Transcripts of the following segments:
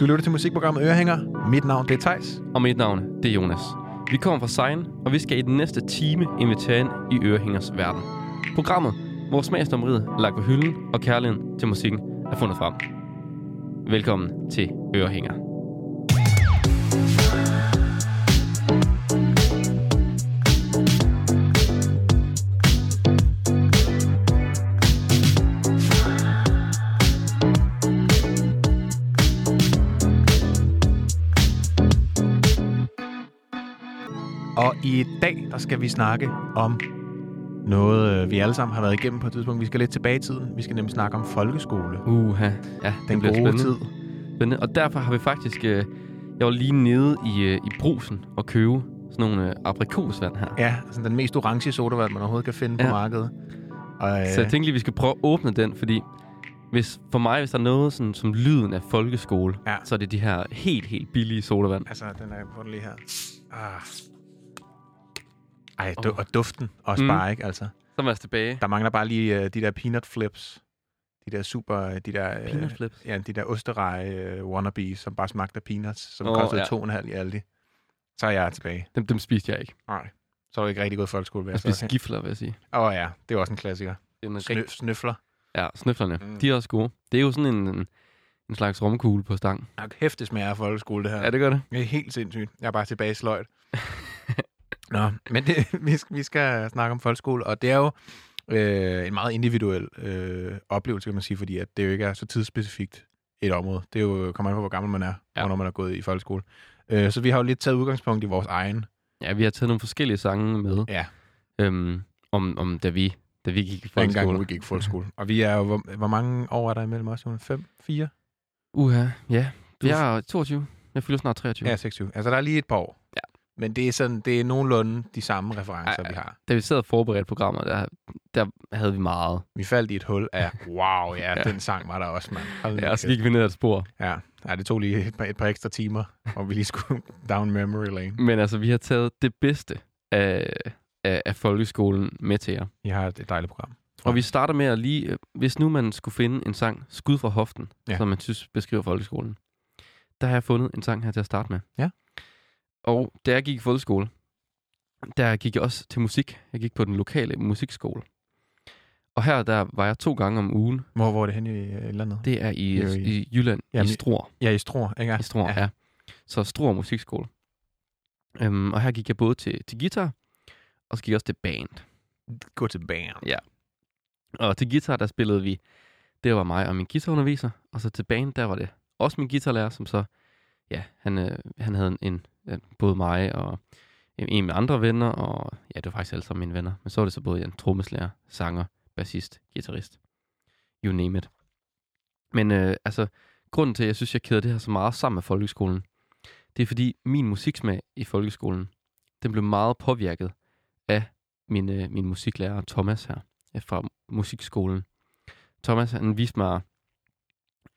Du lytter til musikprogrammet Ørehænger. Mit navn det er Tejs. Og mit navn, det er Jonas. Vi kommer fra Sein, og vi skal i den næste time invitere ind i Ørehængers verden. Programmet, hvor smagsdommeriet er lagt på hylden, og kærligheden til musikken er fundet frem. Velkommen til Ørehænger. I dag, der skal vi snakke om noget, øh, vi alle sammen har været igennem på et tidspunkt. Vi skal lidt tilbage i tiden. Vi skal nemlig snakke om folkeskole. Uha, ja, det Den bliver gode spændende. tid. spændende. Og derfor har vi faktisk... Øh, jeg var lige nede i, øh, i brusen og købe sådan nogle øh, aprikosvand her. Ja, altså den mest orange sodavand, man overhovedet kan finde på Ja. markedet. Og, øh, Så jeg tænkte lige, vi skal prøve at åbne den, fordi hvis, for mig, hvis der er noget sådan, som lyden af folkeskole, Ja. så er det de her helt, helt billige sodavand. Altså, den er på den lige her. Ah. Ej, du, og duften også Mm. bare, ikke? Altså, Så var jeg tilbage. der mangler bare lige uh, de der peanut flips. De der super, de der... øh, Peanut flips. Ja, de der osterej uh, wannabes, som bare smagte af peanuts, som Åh, oh, kostede ja. en halv i Aldi. Så er jeg tilbage. Dem, dem spiste jeg ikke. Nej. Så er jeg ikke rigtig gået i folkeskole, vil Jeg jeg spiste gifler, vil jeg sige. Åh oh, ja, det er også en klassiker. Det er en Snø, rigtig... snøfler. Ja, snøflerne. Mm. De er også gode. Det er jo sådan en, en, en slags romkugle på stang. Ja, kæft, det smager af folkeskole, det her. Ja, det gør det. Det er helt sindssygt. Jeg er bare tilbage i sløjt. Nå, men det, vi, skal, vi skal snakke om folkeskole, og det er jo øh, en meget individuel øh, oplevelse, kan man sige, fordi at det jo ikke er så tidsspecifikt et område. Det er jo, kommer an på, hvor gammel man er, Ja. når man er gået i folkeskole. Øh, så vi har jo lidt taget udgangspunkt i vores egen. Ja, vi har taget nogle forskellige sange med, Ja, øhm, om, om da, vi, da vi gik i dengang folkeskole. vi gik i folkeskole. Og vi er jo, hvor, hvor mange år er der imellem os? Jonas? Fem? Fire? Uha, ja. Du- Jeg er 22. Jeg fylder snart 23. Ja, 26. Altså, der er lige et par år. Ja. Men det er, sådan, det er nogenlunde de samme referencer, ej. vi har. Da vi sad og forberedte programmer, der, der havde vi meget. Vi faldt i et hul af, wow, ja, Ja. den sang var der også, mand. Hold Ja, og så gik vi ned ad et spor. Ja, ja det tog lige et par, et par ekstra timer, og vi lige skulle down memory lane. Men altså, vi har taget det bedste af, af, af folkeskolen med til jer. I har et dejligt program. Og vi starter med at lige, øh, hvis nu man skulle finde en sang, Skud fra hoften, Ja. ja. som man synes beskriver folkeskolen, der har jeg fundet en sang her til at starte med. Ja. Og da jeg gik i folkeskole, der gik jeg også til musik. Jeg gik på den lokale musikskole. Og her der var jeg to gange om ugen. Hvor, hvor er det hen i øh, landet? Det er i, i- i Jylland, Jamen, i Struer. Ja, i Struer, ikke? I Struer, ja. ja. ja. Så Struer Musikskole. Øhm, og her gik jeg både til, til guitar, og så gik jeg også til band. Gå til band. Ja. Og til guitar, der spillede vi, det var mig og min guitarunderviser, og så til band, der var det også min guitarlærer, som så, ja, han, øh, han havde en, en, både mig og øh, en, en med andre venner, og ja, det var faktisk alle sammen mine venner, men så var det så både en trommeslager, sanger, bassist, guitarist, you name it. Men øh, altså, grunden til, at jeg synes, jeg keder det her så meget sammen med folkeskolen, det er fordi min musiksmag i folkeskolen, den blev meget påvirket af min, øh, min musiklærer Thomas her øh, fra musikskolen. Thomas, han viste mig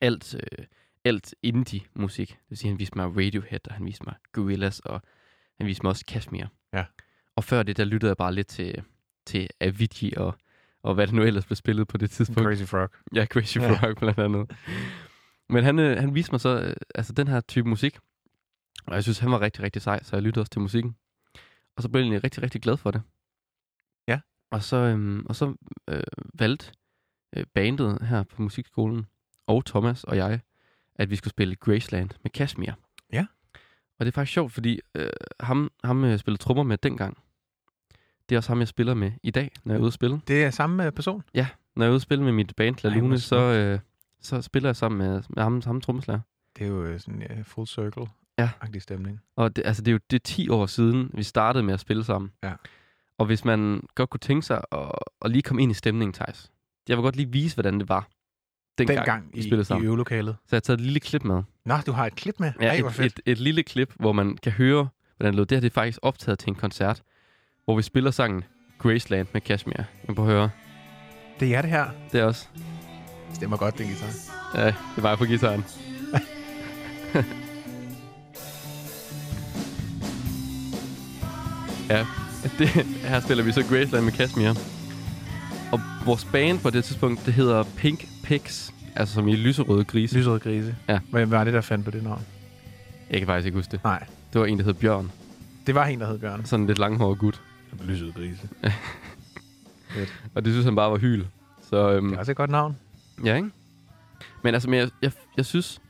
alt, øh, alt indie-musik. Det vil sige, han viste mig Radiohead, og han viste mig Gorillaz, og han viste mig også Kashmir. Ja. Og før det, der lyttede jeg bare lidt til, til Avicii og, og hvad det nu ellers blev spillet på det tidspunkt. Crazy Frog. Ja, Crazy Ja. Frog blandt andet. Men han, øh, han viste mig så øh, altså den her type musik, og jeg synes, han var rigtig, rigtig sej, så jeg lyttede også til musikken. Og så blev jeg egentlig rigtig, rigtig glad for det. Ja. Og så, øhm, og så øh, valgte øh, bandet her på musikskolen, og Thomas og jeg, at vi skulle spille Graceland med Kashmir. Ja. Og det er faktisk sjovt, fordi øh, ham, ham jeg spillede trommer med dengang, det er også ham, jeg spiller med i dag, når jeg er ude at spille. Det er samme øh, person? Når jeg er ude at spille med mit band, La Lune, så, øh, så spiller jeg sammen med, med ham, ham trommeslager. Det er jo øh, sådan en uh, full circle. Ja. Stemning. Og det, altså, det er jo det er 10 år siden, vi startede med at spille sammen. Ja. Og hvis man godt kunne tænke sig at, at lige komme ind i stemningen, Thijs. Jeg vil godt lige vise, hvordan det var, dengang, Dengang vi i, spillede i sammen. øvelokalet. Så jeg har taget et lille klip med. Nå, du har et klip med? Ja, Ej, et, fedt. et, et lille klip, hvor man kan høre, hvordan det lød. Det her det er faktisk optaget til en koncert, hvor vi spiller sangen Graceland med Kashmir. Jeg prøve at høre. Det er det her. Det er også... Stemmer godt, den guitar. Ja, det var jeg på gitaren. ja, det, her spiller vi så Graceland med Kashmir. Og vores band på det tidspunkt, det hedder Pink Pigs Altså som i lyserøde grise. Lyserøde grise. Ja. Hvem var det, der fandt på det navn? Jeg kan faktisk ikke huske det. Nej. Det var en, der hed Bjørn. Det var en, der hed Bjørn. Sådan en lidt langhåret gut. Lyserøde grise. Og det synes han bare var hyl. Så øhm, Det er også et godt navn. Ja, ikke? Men altså, men jeg, jeg, jeg synes,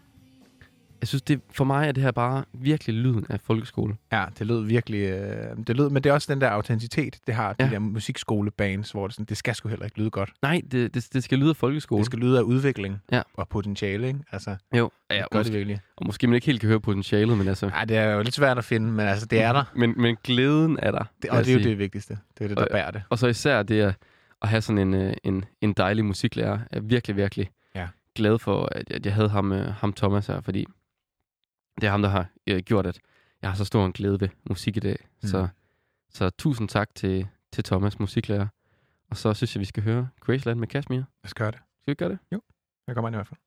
jeg synes det, for mig er det her bare virkelig lyden af folkeskole. Ja, det lød virkelig... Øh, det lød, men det er også den der autenticitet, det har de Ja. der musikskolebands, hvor det, sådan, det skal sgu heller ikke lyde godt. Nej, det, det, det skal lyde af folkeskole. Det skal lyde af udvikling Ja. og potentiale, ikke? Altså, Jo, ja, det gør det måske, virkelig. og måske man ikke helt kan høre potentialet, men altså... Nej, det er jo lidt svært at finde, men altså, det er der. Men, men glæden er der. Det, og det er jo sige. det vigtigste. Det er det, der Og- bærer det. Og så især det at, at have sådan en, øh, en, en dejlig musiklærer, er virkelig, virkelig Ja. glad for, at, at jeg havde ham, øh, ham Thomas her, fordi det er ham, der har øh, gjort, at jeg har så stor en glæde ved musik i dag. Mm. Så, så tusind tak til, til Thomas, musiklærer. Og så synes jeg, vi skal høre Graceland med Kashmir. Lad os gøre det. Skal vi gøre det? Jeg kommer ind i hvert fald.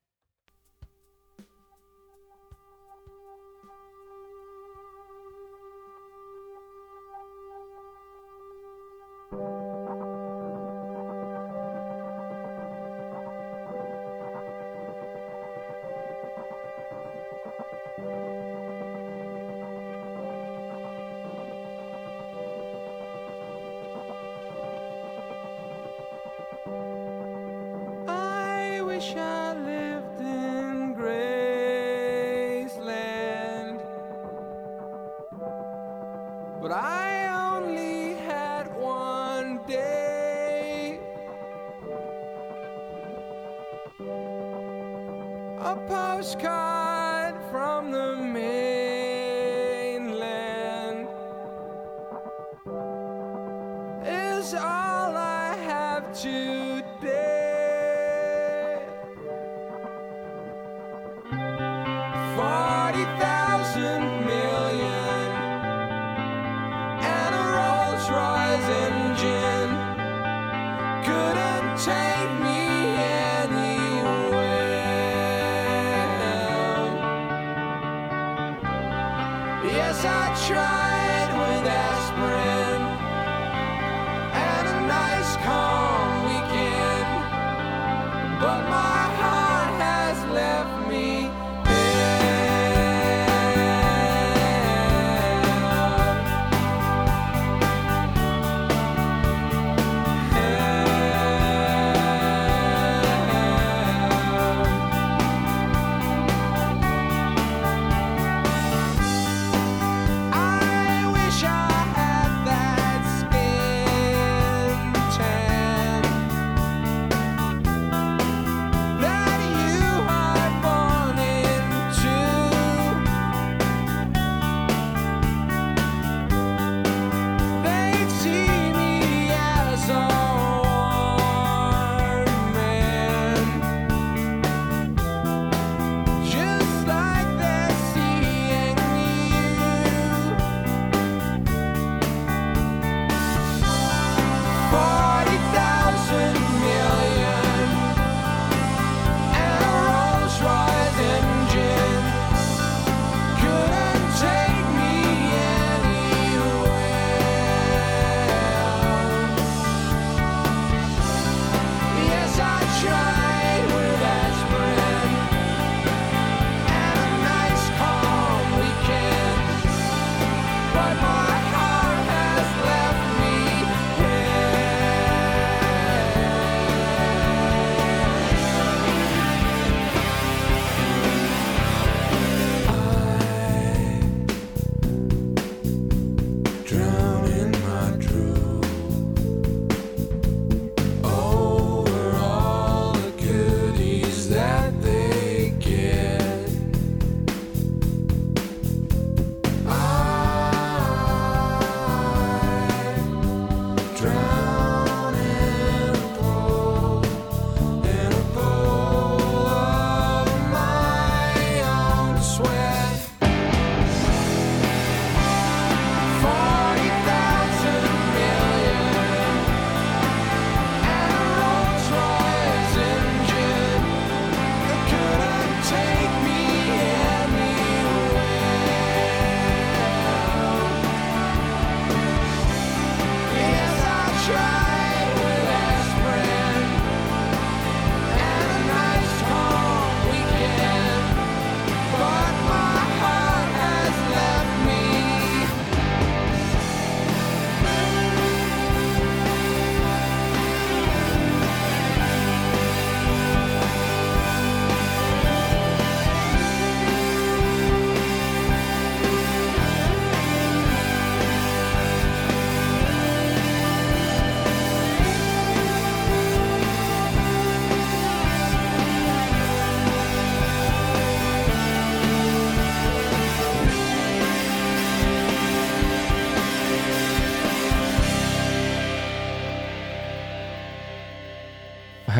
All I have today.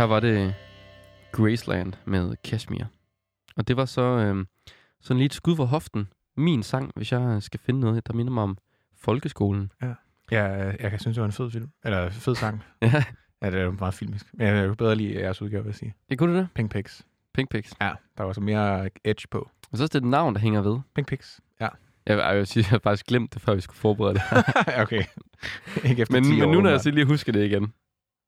Var det Graceland med Kashmir. Og det var så øh, sådan lige et skud for hoften. Min sang, hvis jeg skal finde noget, der minder mig om folkeskolen. Ja, jeg kan synes, det var en fed film. Eller fed sang. Ja, Ja, det er jo meget filmisk. Men jeg kan bedre lide jeres udgave, vil jeg sige. det kunne du det. Pink Pigs. Pink Pigs. Ja, der var så mere edge på. Og så er det et navn, der hænger ved. Pink Pigs. Ja. Jeg, jeg vil sige, jeg har faktisk glemt det, før vi skulle forberede det. okay. Ikke efter men, 10 men nu, når jeg lige husker det igen,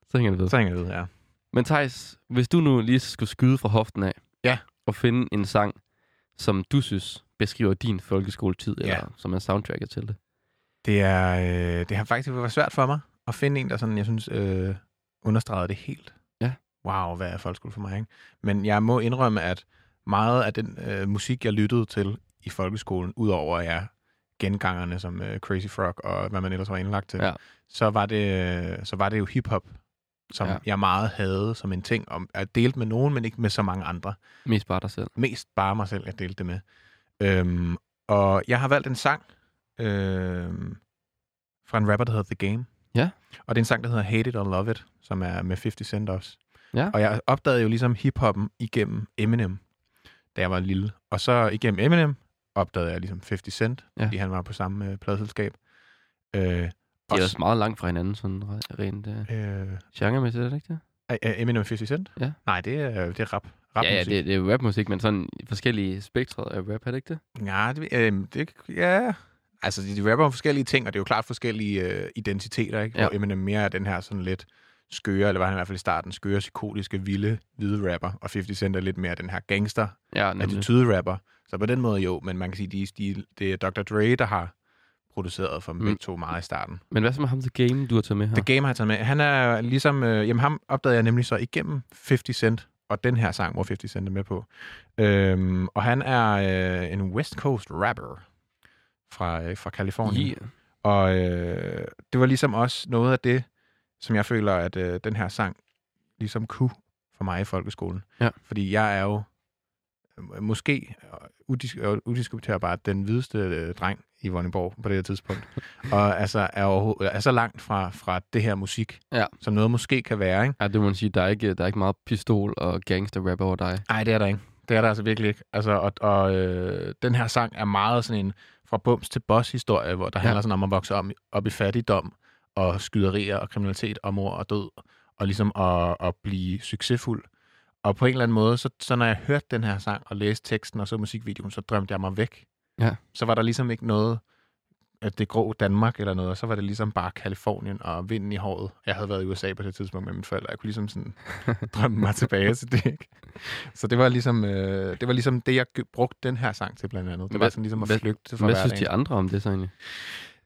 så hænger det ved. Så hænger det ved, ja. Men Thijs, hvis du nu lige skulle skyde fra hoften af, Ja. og finde en sang, som du synes beskriver din folkeskoletid, Ja. eller som er soundtracket til det. Det, er, øh, det har faktisk været svært for mig at finde en, der sådan, jeg synes, øh, understregede det helt. Ja. Wow, hvad er folkeskole for mig, ikke? Men jeg må indrømme, at meget af den øh, musik, jeg lyttede til i folkeskolen, udover ja, gengangerne som øh, Crazy Frog og hvad man ellers var indlagt til, Ja. så, var det, så var det jo hiphop, som Ja. jeg meget havde som en ting, om at delt med nogen, men ikke med så mange andre. Mest bare dig selv. Mest bare mig selv, jeg delte det med. Øhm, og jeg har valgt en sang øhm, fra en rapper, der hedder The Game. Ja. Og det er en sang, der hedder Hate It or Love It, som er med 50 Cent også. Ja. Og jeg opdagede jo ligesom hiphoppen igennem Eminem, da jeg var lille. Og så igennem Eminem opdagede jeg ligesom 50 Cent, ja. fordi han var på samme øh, pladselskab. Øh, De er og også meget langt fra hinanden, sådan re- rent øh, øh, genremæssigt, er det ikke det? Eminem 50 Cent? Ja. Nej, det er, det er rap. rap ja, ja, det, det er rapmusik, men sådan forskellige spektrer af rap, er det ikke det? Ja, det, øh, det, ja. Altså, de, de rapper om forskellige ting, og det er jo klart forskellige øh, identiteter, ikke? Ja. Hvor Eminem mere er den her sådan lidt skøre, eller var han i hvert fald i starten, skøre, psykotiske, vilde, hvide rapper, og 50 Cent er lidt mere den her gangster, Ja, nemlig. attitude-rapper. Så på den måde jo, men man kan sige, de, de, det er Dr. Dre, der har produceret for dem Mm. begge to meget i starten. Men hvad så med ham The Game, du har taget med her? The Game har jeg taget med. Han er ligesom, øh, jamen ham opdagede jeg nemlig så igennem 50 Cent, og den her sang, hvor 50 Cent er med på. Øhm, og han er øh, en West Coast rapper fra, øh, fra Kalifornien. Yeah. Og øh, det var ligesom også noget af det, som jeg føler, at øh, den her sang ligesom kunne for mig i folkeskolen. Ja. Fordi jeg er jo måske øh, udis- øh, udiskuterbart den hvideste øh, dreng i Vordingborg på det her tidspunkt. og altså er, er så langt fra, fra det her musik, Ja. som noget måske kan være. Ikke? Ja, det må man sige, der er ikke, der er ikke meget pistol og gangster rap over dig. Nej, det er der ikke. Det er der altså virkelig ikke. Altså, og og øh, den her sang er meget sådan en fra bums til boss historie, hvor der ja. handler sådan om at vokse om, op i fattigdom og skyderier og kriminalitet og mor og død, og ligesom at, at blive succesfuld. Og på en eller anden måde, så, så når jeg hørte den her sang og læste teksten og så musikvideoen, så drømte jeg mig væk. Ja. Så var der ligesom ikke noget, at det grå Danmark eller noget, og så var det ligesom bare Kalifornien og vinden i håret. Jeg havde været i USA på det tidspunkt med mine forældre. Jeg kunne ligesom sådan drømme mig tilbage til det, ikke? Så det var ligesom, øh, det var ligesom det, jeg brugte den her sang til blandt andet. Det Hvad- var sådan ligesom at hvad- flygte fra Hvad hverdagen. synes de andre om det så egentlig?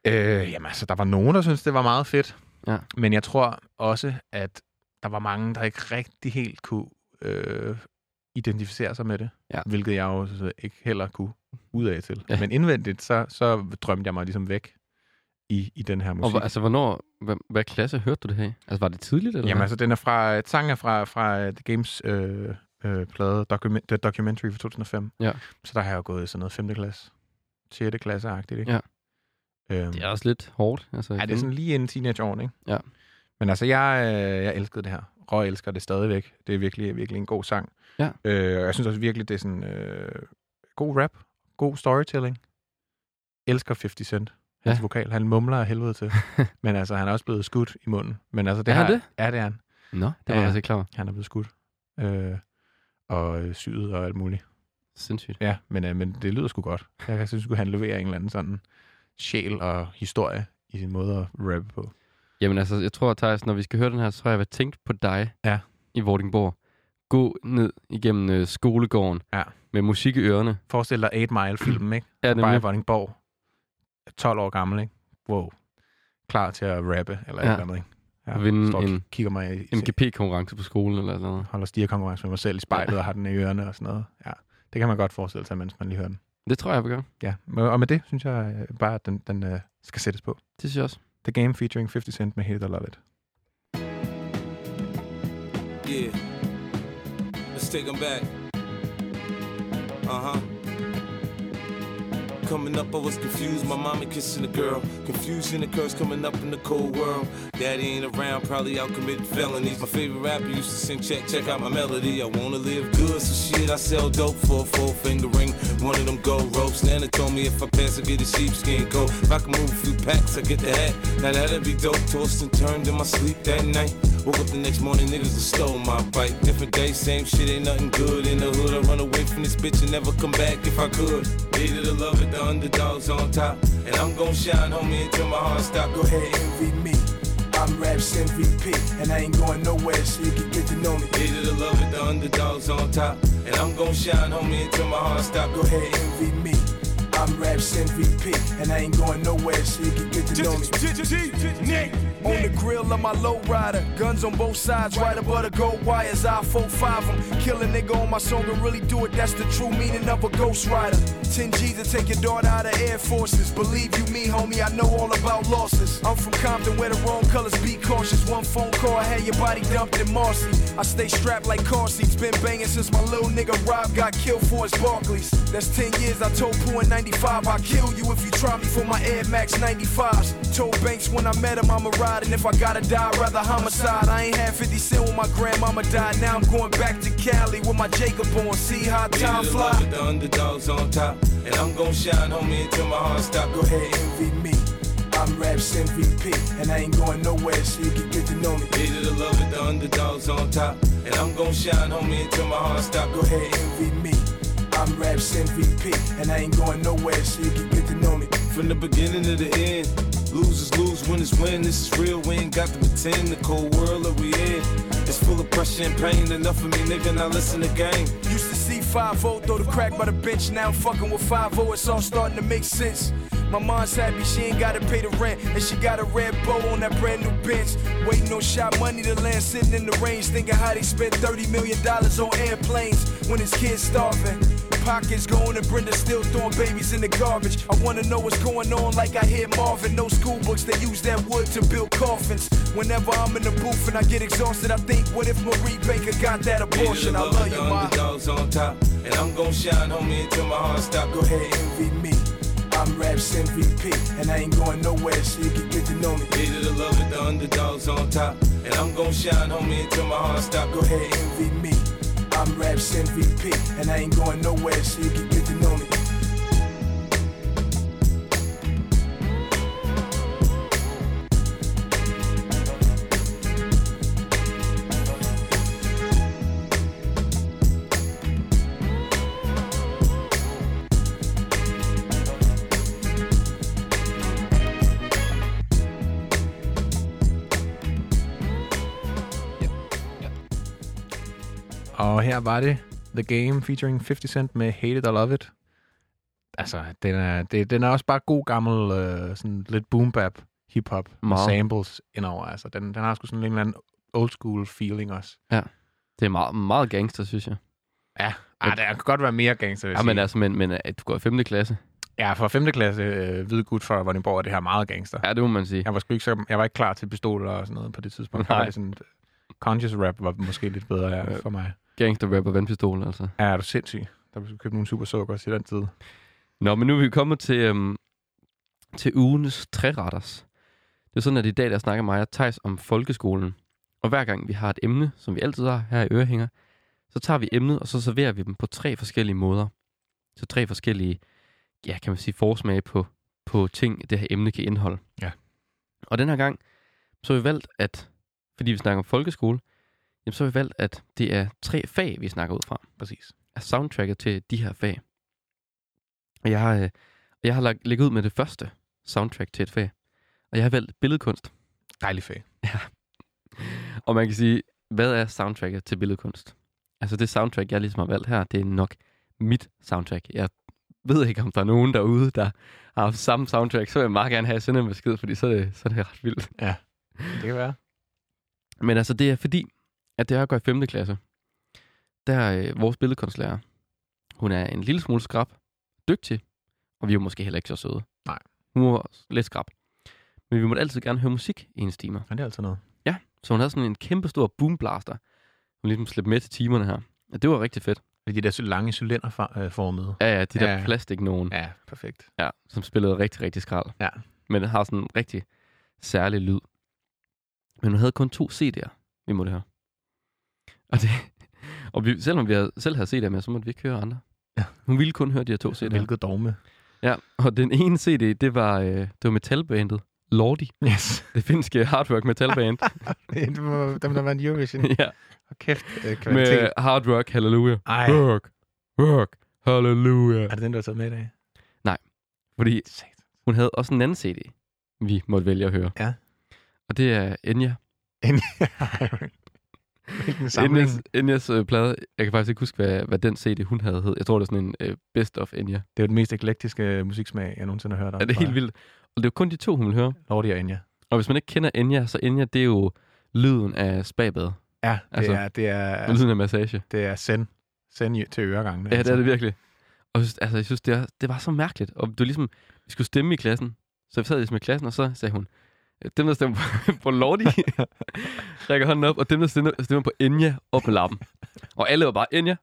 Øh, jamen altså, der var nogen, der syntes, det var meget fedt. Ja. Men jeg tror også, at der var mange, der ikke rigtig helt kunne øh, identificere sig med det. Ja. Hvilket jeg jo så ikke heller kunne ud af til. Ja. Men indvendigt, så, så drømte jeg mig ligesom væk i, i den her Og musik. hvor- altså, hvornår, hvad, hvad klasse hørte du det her? Altså, var det tidligt, eller Jamen hvad? altså, den er fra, et sang er fra, fra øh, The Games øh, øh, plade, document, The Documentary fra 2005. Ja. Så der har jeg jo gået i sådan noget 5. klasse, 6. klasse-agtigt, ikke? Ja. Øhm, Det er også lidt hårdt. Altså, Ja, det er sådan lige inden teenageårene, ikke? Ja. Men altså, jeg, øh, jeg elskede det her. Røg elsker det stadigvæk. Det er virkelig, virkelig en god sang. Ja. Øh, og jeg synes også virkelig, det er sådan øh, god rap, god storytelling. Elsker 50 Cent. Hans Ja. vokal. Han mumler af helvede til. Men altså, han er også blevet skudt i munden. Men altså, det Er han her, det? Ja, det er han. Nå, det var Ja, jeg altså ikke klar. Han er blevet skudt. Øh, og øh, syet og alt muligt. Sindssygt. Ja, men, øh, men det lyder sgu godt. Jeg synes, at han leverer en eller anden sådan sjæl og historie i sin måde at rappe på. Jamen altså, jeg tror, Thijs, når vi skal høre den her, så har jeg været tænkt på dig Ja. i Vordingborg. Gå ned igennem øh, skolegården Ja. med musik i ørerne. Forestil dig 8 Mile-filmen, ikke? Ja, Bare i nemlig. Vordingborg. 12 år gammel, ikke? Wow. Klar til at rappe, eller Ja. ja. et eller andet, ikke? Ja, Vinde står en- kigger mig i, i MGP-konkurrence på skolen eller sådan noget. holder stigerkonkurrence med mig selv i spejlet og har den i ørerne og sådan noget. Ja, det kan man godt forestille sig, mens man lige hører den. Det tror jeg, jeg vil gøre. Ja, og med det synes jeg øh, bare, at den, den uh, skal sættes på. Det synes jeg også. The Game featuring 50 Cent med Hate Love It. Yeah. Let's take them back. Uh huh. Coming up, I was confused. My mama kissing a girl. Confusion occurs coming up in the cold world. Daddy ain't around, probably out committing felonies. My favorite rapper used to sing, check, check out my melody. I wanna live good, so shit, I sell dope for a four finger ring. One of them gold ropes. Nana told me if I pass, I get a sheepskin coat. If I can move a few packs, I get the hat. Now that'd be dope. Tossed and turned in my sleep that night. Woke up the next morning, niggas have stole my bike. Different day, same shit, ain't nothing good. In the hood, I run away from this bitch and never come back if I could. Hated to love it, the underdogs on top. And I'm gon' shine, homie, until my heart stop. Go ahead, envy me. I'm Raps MVP, and I ain't going nowhere, so you can get to know me. Hated to love it, the underdogs on top. And I'm gon' shine, homie, until my heart stop. Go ahead, envy me. I'm Raps MVP, and I ain't going nowhere, so you can get to know me. On the grill of my lowrider, guns on both sides, right above the gold wires. I 4-5 them, kill a nigga on my song and really do it. That's the true meaning of a ghost rider. 10 G's to take your daughter out of Air Forces. Believe you me, homie, I know all about losses. I'm from Compton where the wrong colors be cautious. One phone call, I had your body dumped in Marcy. I stay strapped like car seats, been banging since my little nigga Rob got killed for his Barclays. That's 10 years, I told Pooh in 95, I'll kill you if you try me for my Air Max 95s. Told Banks when I met him, I'ma ride, and if I gotta die, I'd rather homicide. I ain't had 50 cent when my grandmama died. Now I'm going back to Cali with my Jacob on. See how time Hated to fly. love it, the underdogs on top. And I'm gon' shine, homie, until my heart stop. Go ahead, envy me. I'm Raps MVP, and I ain't going nowhere, so you can get to know me. Hated the love it, the underdogs on top. And I'm gon' shine, homie, until my heart stop. Go ahead, envy me. I'm Raps MVP, and I ain't going nowhere, so you can get to know me. From the beginning to the end, losers lose, winners win. This is real, we ain't got to pretend. The cold world that we in is full of pressure and pain. Enough of me, nigga, now listen to game. Used to see 5 throw the crack by the bench. Now I'm fucking with 5 it's all starting to make sense. My mom's happy she ain't gotta pay the rent, and she got a red bow on that brand new bench. Waiting on shot money to land, sitting in the range, thinking how they spent 30 million dollars on airplanes when his kids starving. Pockets going and Brenda still throwing babies in the garbage. I wanna know what's going on, like I hear Marvin. No school books, they use that wood to build coffins. Whenever I'm in the booth and I get exhausted, I think, what if Marie Baker got that abortion? I love you, the ma. underdogs on top. And I'm gon' shine, homie, until my heart stop. Go ahead, envy me. I'm Raps MVP, and I ain't going nowhere, so you can get to know me. Hated to love it, the underdogs on top. And I'm gon' shine, homie, until my heart stop. Go ahead, envy me. I'm Raps MVP, and I ain't going nowhere, so you can get to her var det The Game featuring 50 Cent med Hate It or Love It. Altså, den er, det, den er også bare god gammel, øh, sådan lidt boom bap hip-hop med samples indover. Altså, den, den har sgu sådan en eller anden old school feeling også. Det er meget, meget gangster, synes jeg. Ja, ah, der kan godt være mere gangster, vil jeg Ja, men altså, men, men øh, du går i 5. klasse. Ja, for 5. klasse øh, hvide gut fra Vordingborg er det her meget gangster. Ja, det må man sige. Jeg var, sgu ikke så, jeg var ikke klar til pistoler og sådan noget på det tidspunkt. Nej. Nej. Sådan, øh, conscious rap var måske lidt bedre ja, Ja. for mig. Gangster rapper vandpistol, altså. Ja, er du sindssyg? Der blev købt nogle super sukker til den tid. Nå, men nu er vi kommet til, øhm, til ugens træretters. Det er sådan, at i dag der snakker mig og Thijs om folkeskolen. Og hver gang vi har et emne, som vi altid har her i Ørehænger, så tager vi emnet, og så serverer vi dem på tre forskellige måder. Så tre forskellige, ja, kan man sige, forsmag på, på ting, det her emne kan indeholde. Ja. Og den her gang, så har vi valgt, at, fordi vi snakker om folkeskole, jamen, så har vi valgt, at det er tre fag, vi snakker ud fra Præcis. er soundtracket til de her fag. Og jeg har, øh, jeg har lagt, lægget ud med det første soundtrack til et fag. Og jeg har valgt billedkunst. Dejlig fag. Og man kan sige, hvad er soundtracket til billedkunst? Altså det soundtrack, jeg ligesom har valgt her, det er nok mit soundtrack. Jeg ved ikke, om der er nogen derude, der har haft samme soundtrack. Så vil jeg meget gerne have sendt en besked, fordi så er det, så er det ret vildt. Det kan være. Men altså, det er fordi, at det er at gå i 5. klasse. Der er øh, vores billedkunstlærer. Hun er en lille smule skrab, dygtig, og vi er jo måske heller ikke så søde. Nej. Hun var lidt skrab. Men vi måtte altid gerne høre musik i hendes timer. Men det er altid noget. Så hun havde sådan en kæmpe stor boomblaster. Hun ligesom slæbte med til timerne her. Og det var rigtig fedt. De der så lange cylinderformede. Ja, ja, de der Ja. plastik nogen, Ja, perfekt. ja, som spillede rigtig, rigtig skrald. Ja. Men har sådan en rigtig særlig lyd. Men hun havde kun to CD'er, vi måtte høre. Og, det, og vi, selvom vi havde, selv havde CD'er med, så måtte vi ikke høre andre. Ja. Hun ville kun høre de her to CD'er. Hvilket dogme. Ja, og den ene CD, det var, øh, det var metalbandet Lordi. Yes. Det finske hard rock metalband. det var dem, der vandt Eurovision. ja, Og kæft, øh, kvalitet. med hard rock hallelujah. Ej, Rock, rock, hallelujah. er det den, du har taget med i dag? Fordi Satan. hun havde også en anden CD, vi måtte vælge at høre. Ja. Og det er Enya. Hvilken samling? Enyas, Enyas øh, plade. Jeg kan faktisk ikke huske, hvad, hvad den CD, hun havde hed. Jeg tror, det er sådan en øh, Best of Enya. Det er jo den mest eklektiske øh, musiksmag, jeg nogensinde har hørt om. Er det helt vildt? Og det er jo kun de to, hun vil høre. Lordi og Enya. Og hvis man ikke kender Enya, så Enya, det er jo lyden af spabad. Ja, det, Altså, er, det, er, Altså, lyden af massage. det er send. Send til øregangene. Ja, det er det virkelig. Og jeg synes, altså, jeg synes, det, er, det var så mærkeligt. Og det var ligesom, vi skulle stemme i klassen. Så vi sad ligesom i klassen, og så sagde hun, dem, der stemmer på, på Lordi, rækker hånden op, og dem, der stemmer, stemmer på Enya, op med lappen. Og alle var bare Enya.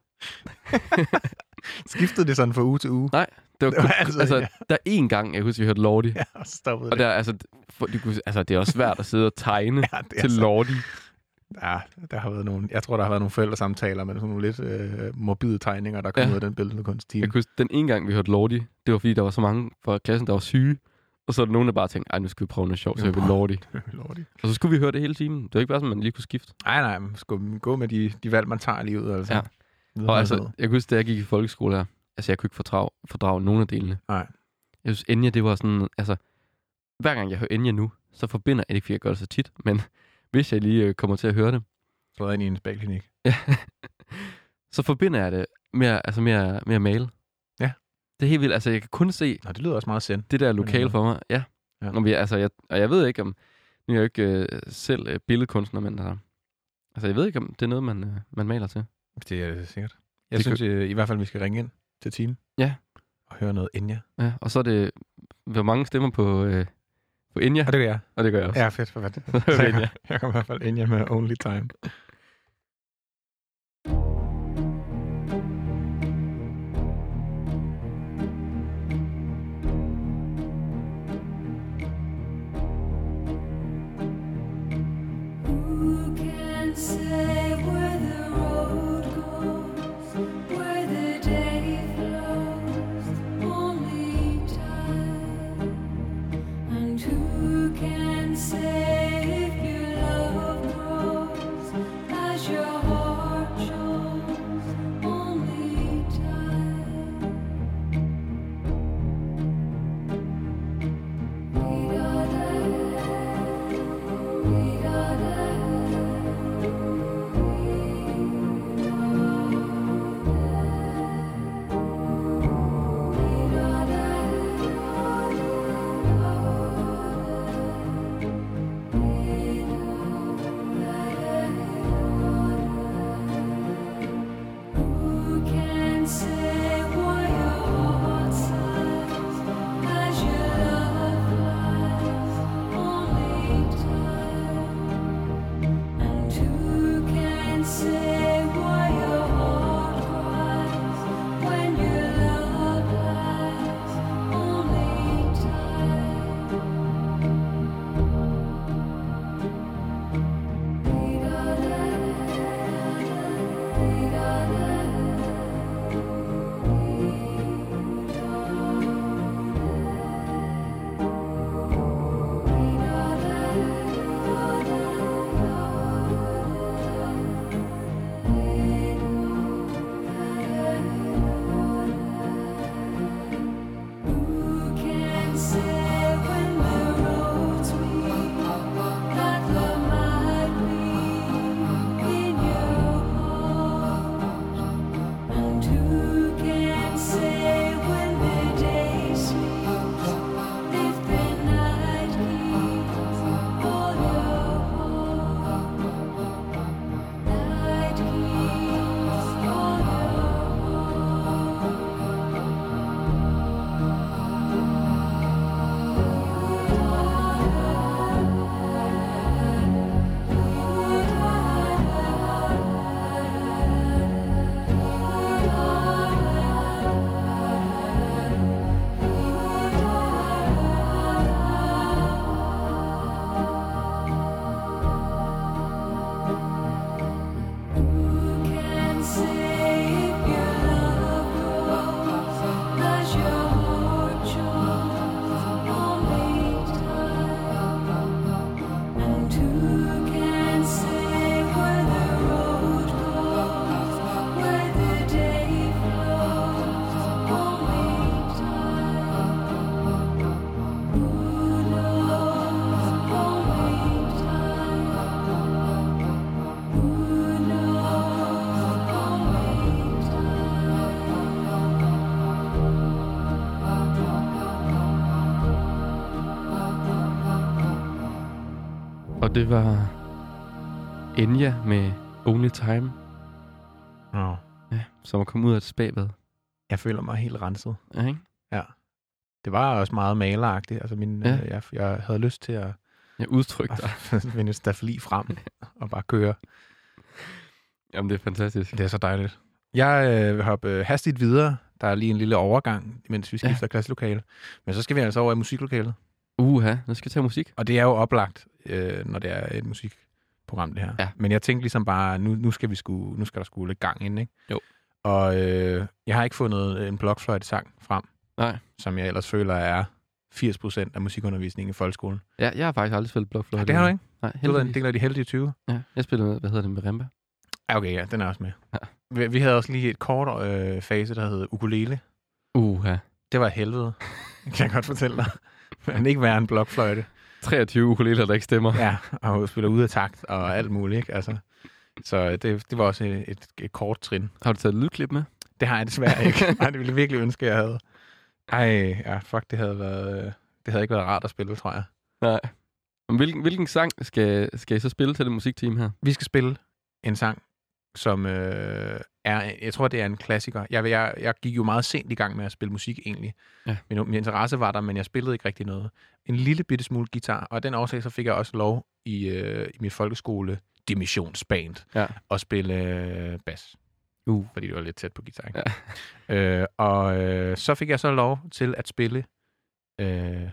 Skiftede det sådan fra uge til uge? Nej, det var, Det var kun, altid altså, Enya. der er én gang, jeg husker, vi hørte Lordi. Ja, og stoppede Og det. der, altså, for, de kunne, altså, det er også svært at sidde og tegne ja, til så, Lordi. ja, der har været nogle, jeg tror, der har været nogle forældresamtaler med sådan nogle lidt øh, morbide tegninger, der kom Ja. ud af den billedkunstteam. Jeg huske, den ene gang, vi hørte Lordi, det var fordi, der var så mange fra klassen, der var syge. Og så er der nogen, der bare tænkte, ej, nu skal vi prøve noget sjovt, så Nu vi prøver- Lordi. Lordi. Og så skulle vi høre det hele timen. Det var ikke bare sådan, man lige kunne skifte. Nej, nej, man skal gå med de, de valg, man tager i livet. Altså. Ja. Og altså, jeg kan huske, da jeg gik i folkeskole her, altså jeg kunne ikke fordrage, fordrage nogen af delene. Nej. Jeg synes, Enya, det var sådan, altså, hver gang jeg hører Enya nu, så forbinder jeg det ikke, fordi jeg gør det så tit, men hvis jeg lige øh, kommer til at høre det, Gået ind i en spagklinik. så forbinder jeg det med, altså med, med at male. Det er helt vildt. Altså, jeg kan kun se Nå, det lyder også meget send. det der lokale for mig. Ja. Ja. Og, vi, altså, jeg, og jeg ved ikke, om... Nu er jeg jo ikke øh, selv øh, billedkunstner, men altså, altså, jeg ved ikke, om det er noget, man, øh, man maler til. Det er det sikkert. Jeg Det synes øh, i hvert fald, vi skal ringe ind til team. Ja. Og høre noget Enya. Ja, og så er det, hvor mange stemmer på, øh, på Enya, Og det gør jeg. og det gør jeg også. Ja, fedt for hvad. Så jeg, jeg kommer i hvert fald Enya med Only Time. Og det var Enya med Only Time, Nå. ja, som er kommet ud af et spabad. Jeg føler mig helt renset. Ja, ikke? Ja. Det var også meget maleragtigt. Altså min, Ja. øh, jeg, jeg havde lyst til at, Jeg udtrykte dig. at vinde stafeli frem og bare køre. Jamen, det er fantastisk. Det er så dejligt. Jeg øh, vil hoppe øh, hastigt videre. Der er lige en lille overgang, mens vi skifter ja. klasselokale. Men så skal vi altså over i musiklokalet. Uha, nu skal vi tage musik. Og det er jo oplagt, øh, når det er et musikprogram, det her. Ja. Men jeg tænkte ligesom bare, nu, nu, skal, vi sku, nu skal der sgu lidt gang ind, ikke? Jo. Og øh, jeg har ikke fundet en blokfløjte-sang frem, Nej. som jeg ellers føler er 80% af musikundervisningen i folkeskolen. Ja, jeg har faktisk aldrig spillet blokfløjte. Ja, det har du ikke? Nej, Du er heldigvis. del af de heldige 20. Ja, jeg spillede med, hvad hedder det, med Remba. Ja, okay, ja, den er også med. Ja. Vi, vi havde også lige et kort øh, fase, der hed ukulele. Uha. Det var helvede, kan jeg godt fortælle dig. Men ikke være en blokfløjte. 23 ukuleler, der ikke stemmer. Ja, og spiller ud af takt og alt muligt, ikke? Altså, så det, det var også et, et, et kort trin. Har du taget et lydklip med? Det har jeg desværre ikke. Nej, det ville jeg virkelig ønske, jeg havde. Ej, ja, fuck, det havde været... øh, Det havde ikke været rart at spille, tror jeg. Nej. Hvilken, hvilken sang skal, skal I så spille til det musikteam her? Vi skal spille en sang, som øh, er... Jeg tror, det er en klassiker. Jeg, jeg, jeg gik jo meget sent i gang med at spille musik, egentlig. Ja. Min, min interesse var der, men jeg spillede ikke rigtig noget. En lille bitte smule guitar, og af den årsag, så fik jeg også lov i, øh, i min folkeskole dimissionsband Ja. at spille øh, bas. Uh. Fordi det var lidt tæt på guitar, ikke? Ja. Øh, og øh, så fik jeg så lov til at spille øh,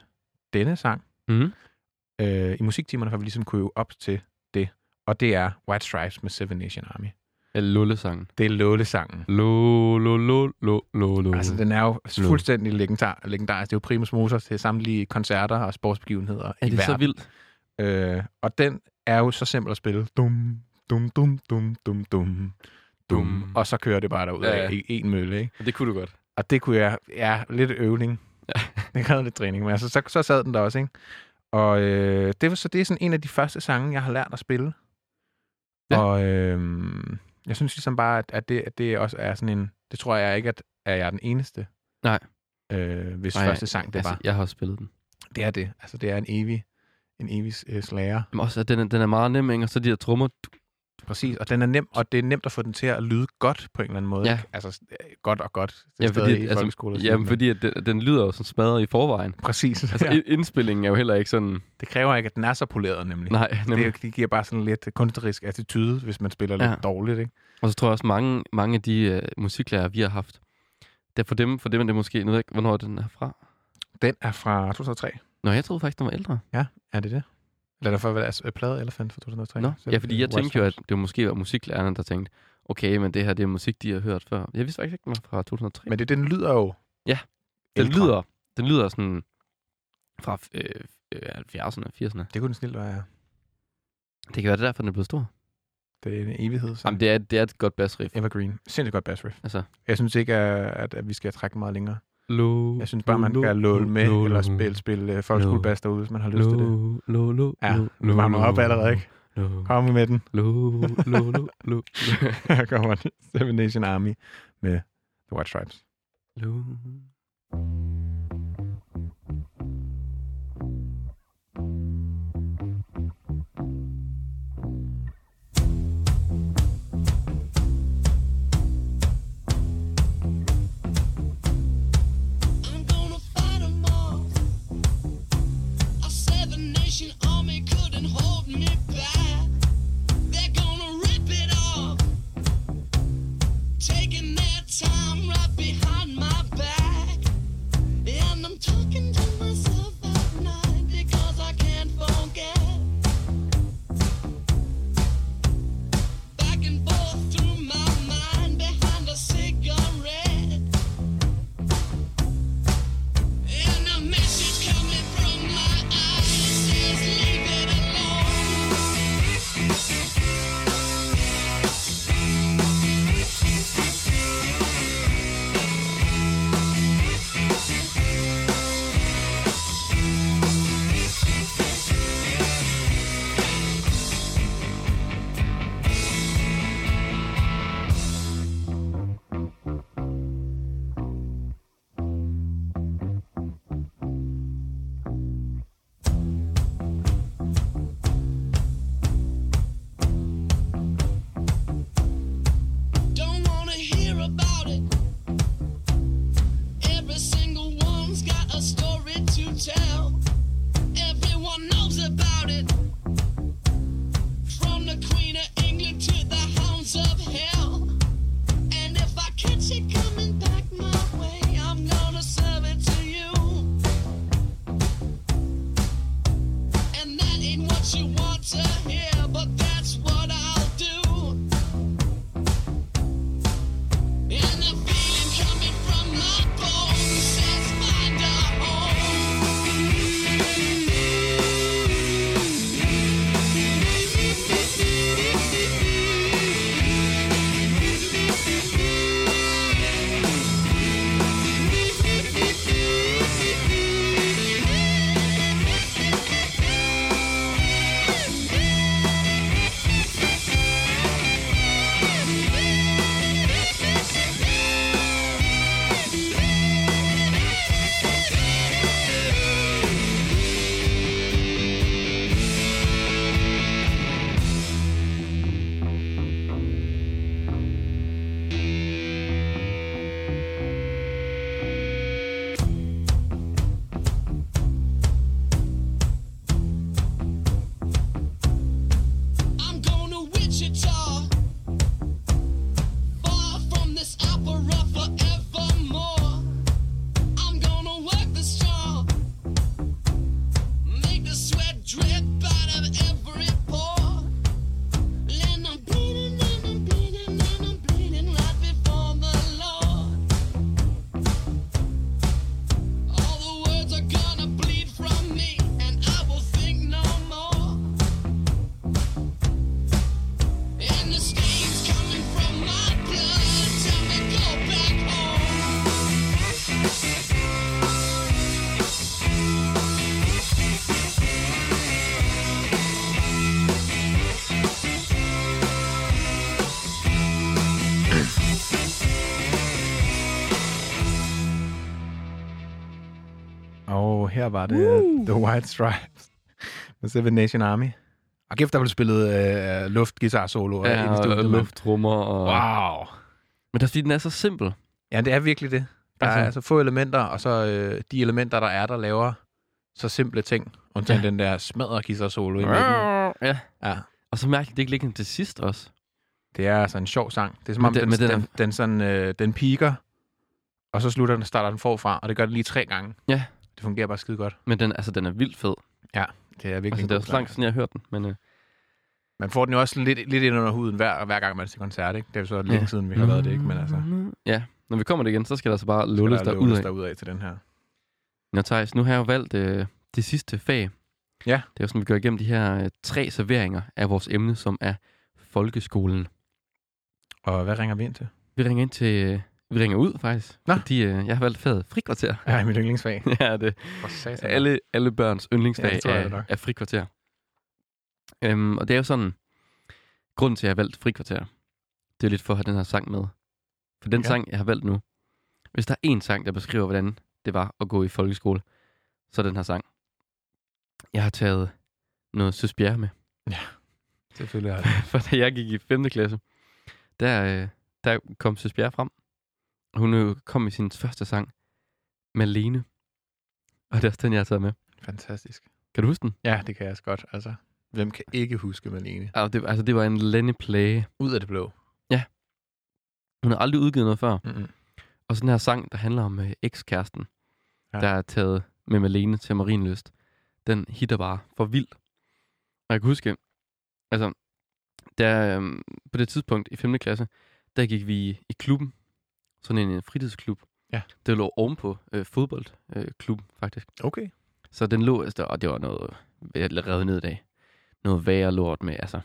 denne sang Mm. øh, i musiktimerne, for vi ligesom kunne øve op til det. Og det er White Stripes med Seven Nation Army. Eller Lulle-sangen. Det er Låle-sangen. Lo, lo, lo, lo, lo, lo. Altså, den er jo fuldstændig legendar, legendarisk. Det er jo primus motor til samtlige koncerter og sportsbegivenheder er i det verden. så vildt? Øh, og den er jo så simpel at spille. Dum, dum, dum, dum, dum, dum, dum. Og så kører det bare derud Ja, ja, i en mølle, ikke? Det kunne du godt. Og det kunne jeg, ja, lidt øvning. Ja. det krævede lidt træning, men altså, så, så sad den der også, ikke? Og øh, det var så det er sådan en af de første sange, jeg har lært at spille. Ja. Og øh, jeg synes ligesom bare, at, at, det, at det også er sådan en... Det tror jeg ikke, at er jeg den eneste. Nej. Øh, hvis Nej, første sang det altså, var. Jeg har også spillet den. Det er det. Altså, det er en evig, en evig øh, slager. Men også, at den er, den er meget nem, ikke? Og så de her trommer. Præcis, og den er nem, og det er nemt at få den til at lyde godt på en eller anden måde. Ja. ikke? Altså, øh, godt og godt. Det Ja, fordi, i altså, jamen, fordi at den, den lyder jo sådan smadret i forvejen. Præcis. Altså, ja. indspillingen er jo heller ikke sådan... Det kræver ikke, at den er så poleret, nemlig. Nej, det, nemlig. er- det giver bare sådan lidt kunstnerisk attitude, hvis man spiller lidt Ja. dårligt, ikke? Og så tror jeg også, mange, mange af de uh, musiklærer, vi har haft, det er for dem, for dem er det måske... Nu ved jeg ikke, hvornår den er fra. Den er fra 2003. Nå, jeg troede faktisk, den var ældre. Ja, er det det? Eller er det for at være altså, plade Elephant fra 2003? Nå, ja, fordi det- jeg tænkte jo, at det måske var musiklærerne, der tænkte, okay, men det her, det er musik, de har hørt før. Jeg vidste faktisk ikke, den var fra 2003. Men det, den lyder jo... Ja, den ældre. lyder, den lyder sådan fra øh, øh, 70'erne, 80'erne. Det kunne den snilt være, ja. Det kan være det er derfor, den er blevet stor. Det er en evighed. Så. Jamen, det er, det er et godt bassriff. Evergreen. Sindssygt godt bass riff. Altså, Jeg synes ikke, at, at vi skal trække meget længere. Lo, Jeg synes bare, man lo, lo, låle med, lo, eller lo, spille, spille uh, folkeskolebass derude, hvis man har lyst til det. lo, lo, lo, Ja, lo, nu varmer op allerede, ikke? Lo, Kom med den. lo, lo, lo, lo, Her kommer. Seven Nation Army med The White Stripes. lo. Var det uh. The White Stripes med Seven Nation Army. Og kæft, der blev spillet øh, luftguitar-solo. Ja, og, og lufttrummer. Og... Wow. Men det er fordi, den er så simpel. Ja, det er virkelig det. Der altså, er altså få elementer, og så øh, de elementer, der er, der laver så simple ting. Undtagen Ja. den der smadre guitar-solo i midten. Ja. Ja. Og så mærkeligt, det ikke ligger til sidst også. Det er altså en sjov sang. Det er som om, den- den, den, den den, den, sådan, øh, den piker, og så slutter den, starter den forfra, og det gør det lige tre gange. Ja. Det fungerer bare skide godt. Men den, altså, den er vildt fed. Det er virkelig Altså, det er også langt siden, jeg har hørt den. Men, øh, Man får den jo også lidt, lidt ind under huden hver, hver gang, man er til koncert. Ikke? Det er jo så længe Ja. siden, vi har været det, ikke? Men altså, Ja, når vi kommer det igen, så skal der så bare skal lulles der ud af. derud af til den her. Nå, Thijs, nu har jeg jo valgt øh, det sidste fag. Ja. Det er jo sådan, vi går igennem de her øh, tre serveringer af vores emne, som er folkeskolen. Og hvad ringer vi ind til? Vi ringer ind til... Øh, vi ringer ud, faktisk. Nå. Fordi øh, jeg har valgt faget frikvarter. Ja, mit yndlingsfag. ja, det satan. alle, alle børns yndlingsfag Ja, er, er frikvarter. Øhm, og det er jo sådan... Grunden til, at jeg har valgt frikvarter, det er lidt for at have den her sang med. For den Ja. ja. sang, jeg har valgt nu, hvis der er én sang, der beskriver, hvordan det var at gå i folkeskole, så er den her sang. Jeg har taget noget Søs Bjerre med. Selvfølgelig er det. For da jeg gik i 5. klasse, der, øh, der kom Søs Bjerre frem. Hun øh, kom med sin første sang, Malene. Og det er også den, jeg har taget med. Fantastisk. Kan du huske den? Ja, det kan jeg også godt. Altså, hvem kan ikke huske Malene? Ja, det, altså, det var en Lenny Play. Ud af det blå. Hun har aldrig udgivet noget før. Mm-mm. Og sådan her sang, der handler om øh, ekskæresten, Ja. ja. der er taget med Malene til Marienlyst. Den hitter bare for vildt. Og jeg kan huske, altså, der, øhm, på det tidspunkt i 5. klasse, der gik vi i klubben. Sådan en, en fritidsklub. Ja. Det lå ovenpå øh, fodboldklub, øh, faktisk. Okay. Så den lå, altså, og det var noget jeg revet ned i dag. Noget værre lort med, altså.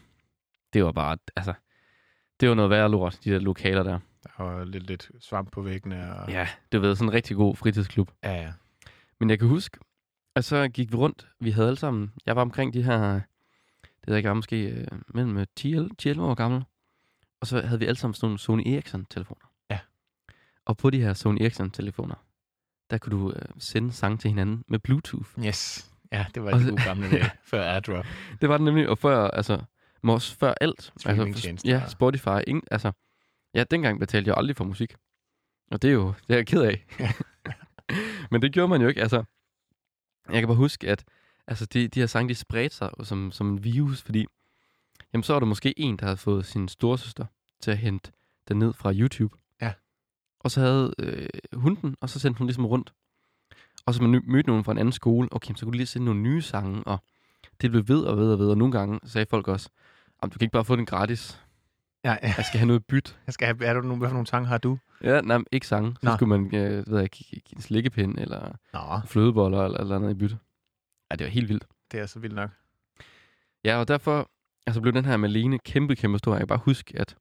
Det var bare, altså. Det var noget værre lort, de der lokaler der. Der var lidt, lidt svamp på væggene. Og... Ja, det var sådan en rigtig god fritidsklub. Ja, ja. Men jeg kan huske, at så gik vi rundt. Vi havde alle sammen, jeg var omkring de her, det ved jeg ikke, måske øh, mellem øh, 10 11 10-11 år gammel. Og så havde vi alle sammen sådan nogle Sony Ericsson-telefoner. Og på de her Sony Ericsson-telefoner, der kunne du øh, sende sange til hinanden med Bluetooth. Yes. Ja, det var Og de så- gode gamle dage, før AirDrop. Det var det nemlig, og før, altså, også før alt. Altså, ja, Spotify. Ingen, altså, ja, dengang betalte jeg aldrig for musik. Og det er jo, det er jeg ked af. Men det gjorde man jo ikke, altså. Jeg kan bare huske, at altså, de, de her sange, de spredte sig som, som en virus, fordi jamen, så var der måske en, der havde fået sin storesøster til at hente den ned fra YouTube. Og så havde øh, hun den, og så sendte hun ligesom rundt. Og så man mødte nogen fra en anden skole, okay, så kunne de lige sende nogle nye sange, og det blev ved og ved og ved, og nogle gange sagde folk også, om du kan ikke bare få den gratis. Ja, ja. Jeg skal have noget byt. Jeg skal have, er du nogle, hvad for nogle sange har du? Ja, nej, ikke sange. Så Nå. skulle man, øh, ved jeg, give en slikkepind, eller Nå, flødeboller, eller, eller andet i bytte. Ja, det var helt vildt. det er så vildt nok. Ja, og derfor altså blev den her Malene kæmpe, kæmpe stor. Jeg kan bare huske, at,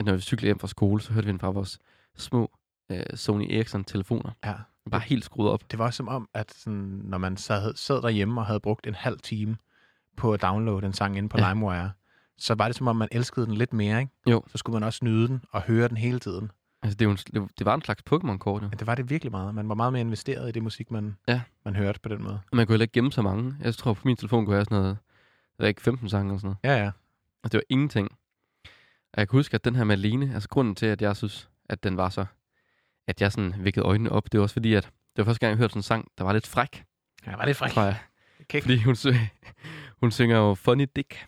at når vi cyklede hjem fra skole, så hørte vi den fra vores små øh, Sony Ericsson-telefoner. Ja. Bare helt skruet op. Det var som om, at sådan, når man sad, sad derhjemme og havde brugt en halv time på at downloade en sang inde på Ja. ja. LimeWire, så var det som om, man elskede den lidt mere, ikke? Jo. Så skulle man også nyde den og høre den hele tiden. Altså, det, er jo en, det, var en slags Pokémon-kort, jo. Men det var det virkelig meget. Man var meget mere investeret i det musik, man, Ja. man hørte på den måde. Og man kunne heller ikke gemme så mange. Jeg tror, på min telefon kunne jeg have sådan noget, jeg ved ikke, 15 sange eller sådan noget. Ja, ja. Og det var ingenting. Og jeg kan huske, at den her Malene, altså grunden til, at jeg synes, at den var så, at jeg sådan vækkede øjnene op, det var også fordi, at det var første gang, jeg hørte sådan en sang, der var lidt fræk, Ja, var det fræk. jeg. Kæk. Fordi hun, hun synger jo Funny Dick.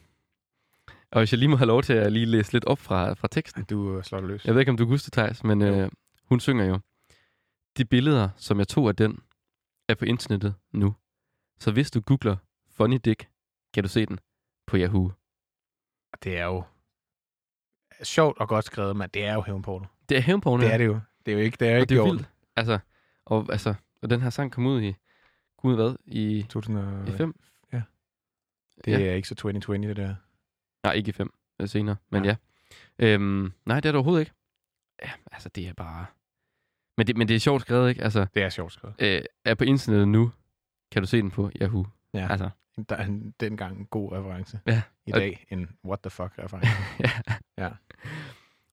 Og hvis jeg lige må have lov til at lige læse lidt op fra, fra teksten. Du øh, slår det løs. Jeg ved ikke, om du kan huske det, Thijs, men Jo. øh, hun synger jo, de billeder, som jeg tog af den, er på internettet nu. Så hvis du googler Funny Dick, kan du se den på Yahoo. Det er jo sjovt og godt skrevet, men det er jo hævnporno. Det er hævnporno. Det er det jo. Det er jo ikke, det er jo ikke det er vildt. Altså, og, altså, og den her sang kom ud i, kom ud hvad? I, 2000 i 5? Det Ja. er ikke så 2020, det der. Nej, ikke i 5 senere, men ja. ja. Øhm, nej, det er det overhovedet ikke. Ja, altså, det er bare... Men det, men det er sjovt skrevet, ikke? Altså, Det er sjovt skrevet. øh, er på internettet nu, kan du se den på Yahoo. Ja. Altså, Der er en, dengang en god reference. Ja. I Og- dag en what the fuck reference. ja. Ja.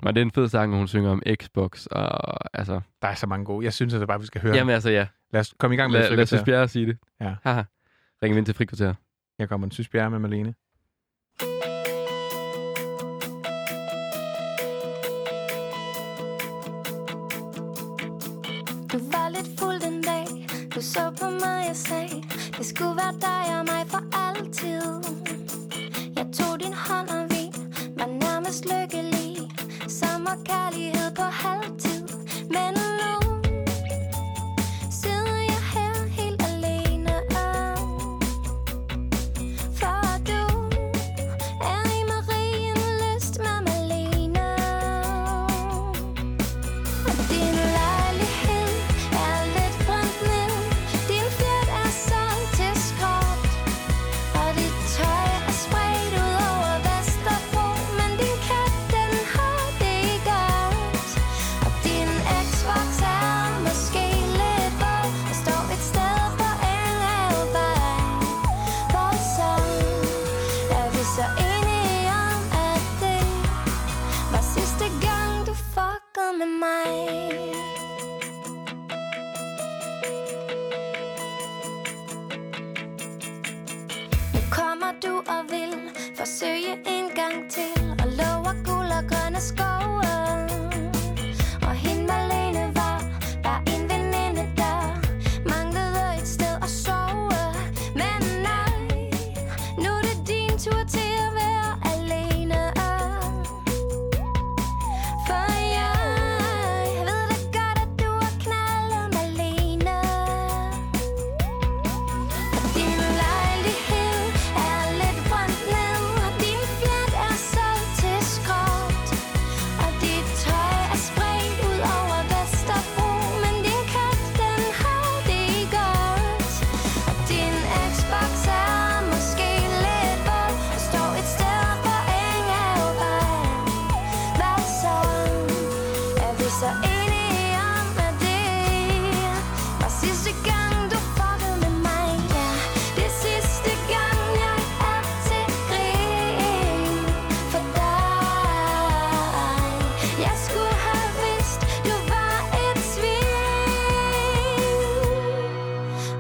Men det er en fed sang, hun synger om Xbox, og altså... der er så mange gode. Jeg synes altså bare, vi skal høre Jamen altså, ja. Lad os komme i gang med Lad, et lad os. Bjerre sige det. Ja. Haha. Ringer vi ind til frikvarter. Her kommer en Sys Bjerre med Malene. Du var lidt fuld den dag Du så på mig og sagde Det skulle være dig og mig for altid Jeg tog din hånd og vi Var nærmest lykkelige Sommerkærlighed på halvtid Men nu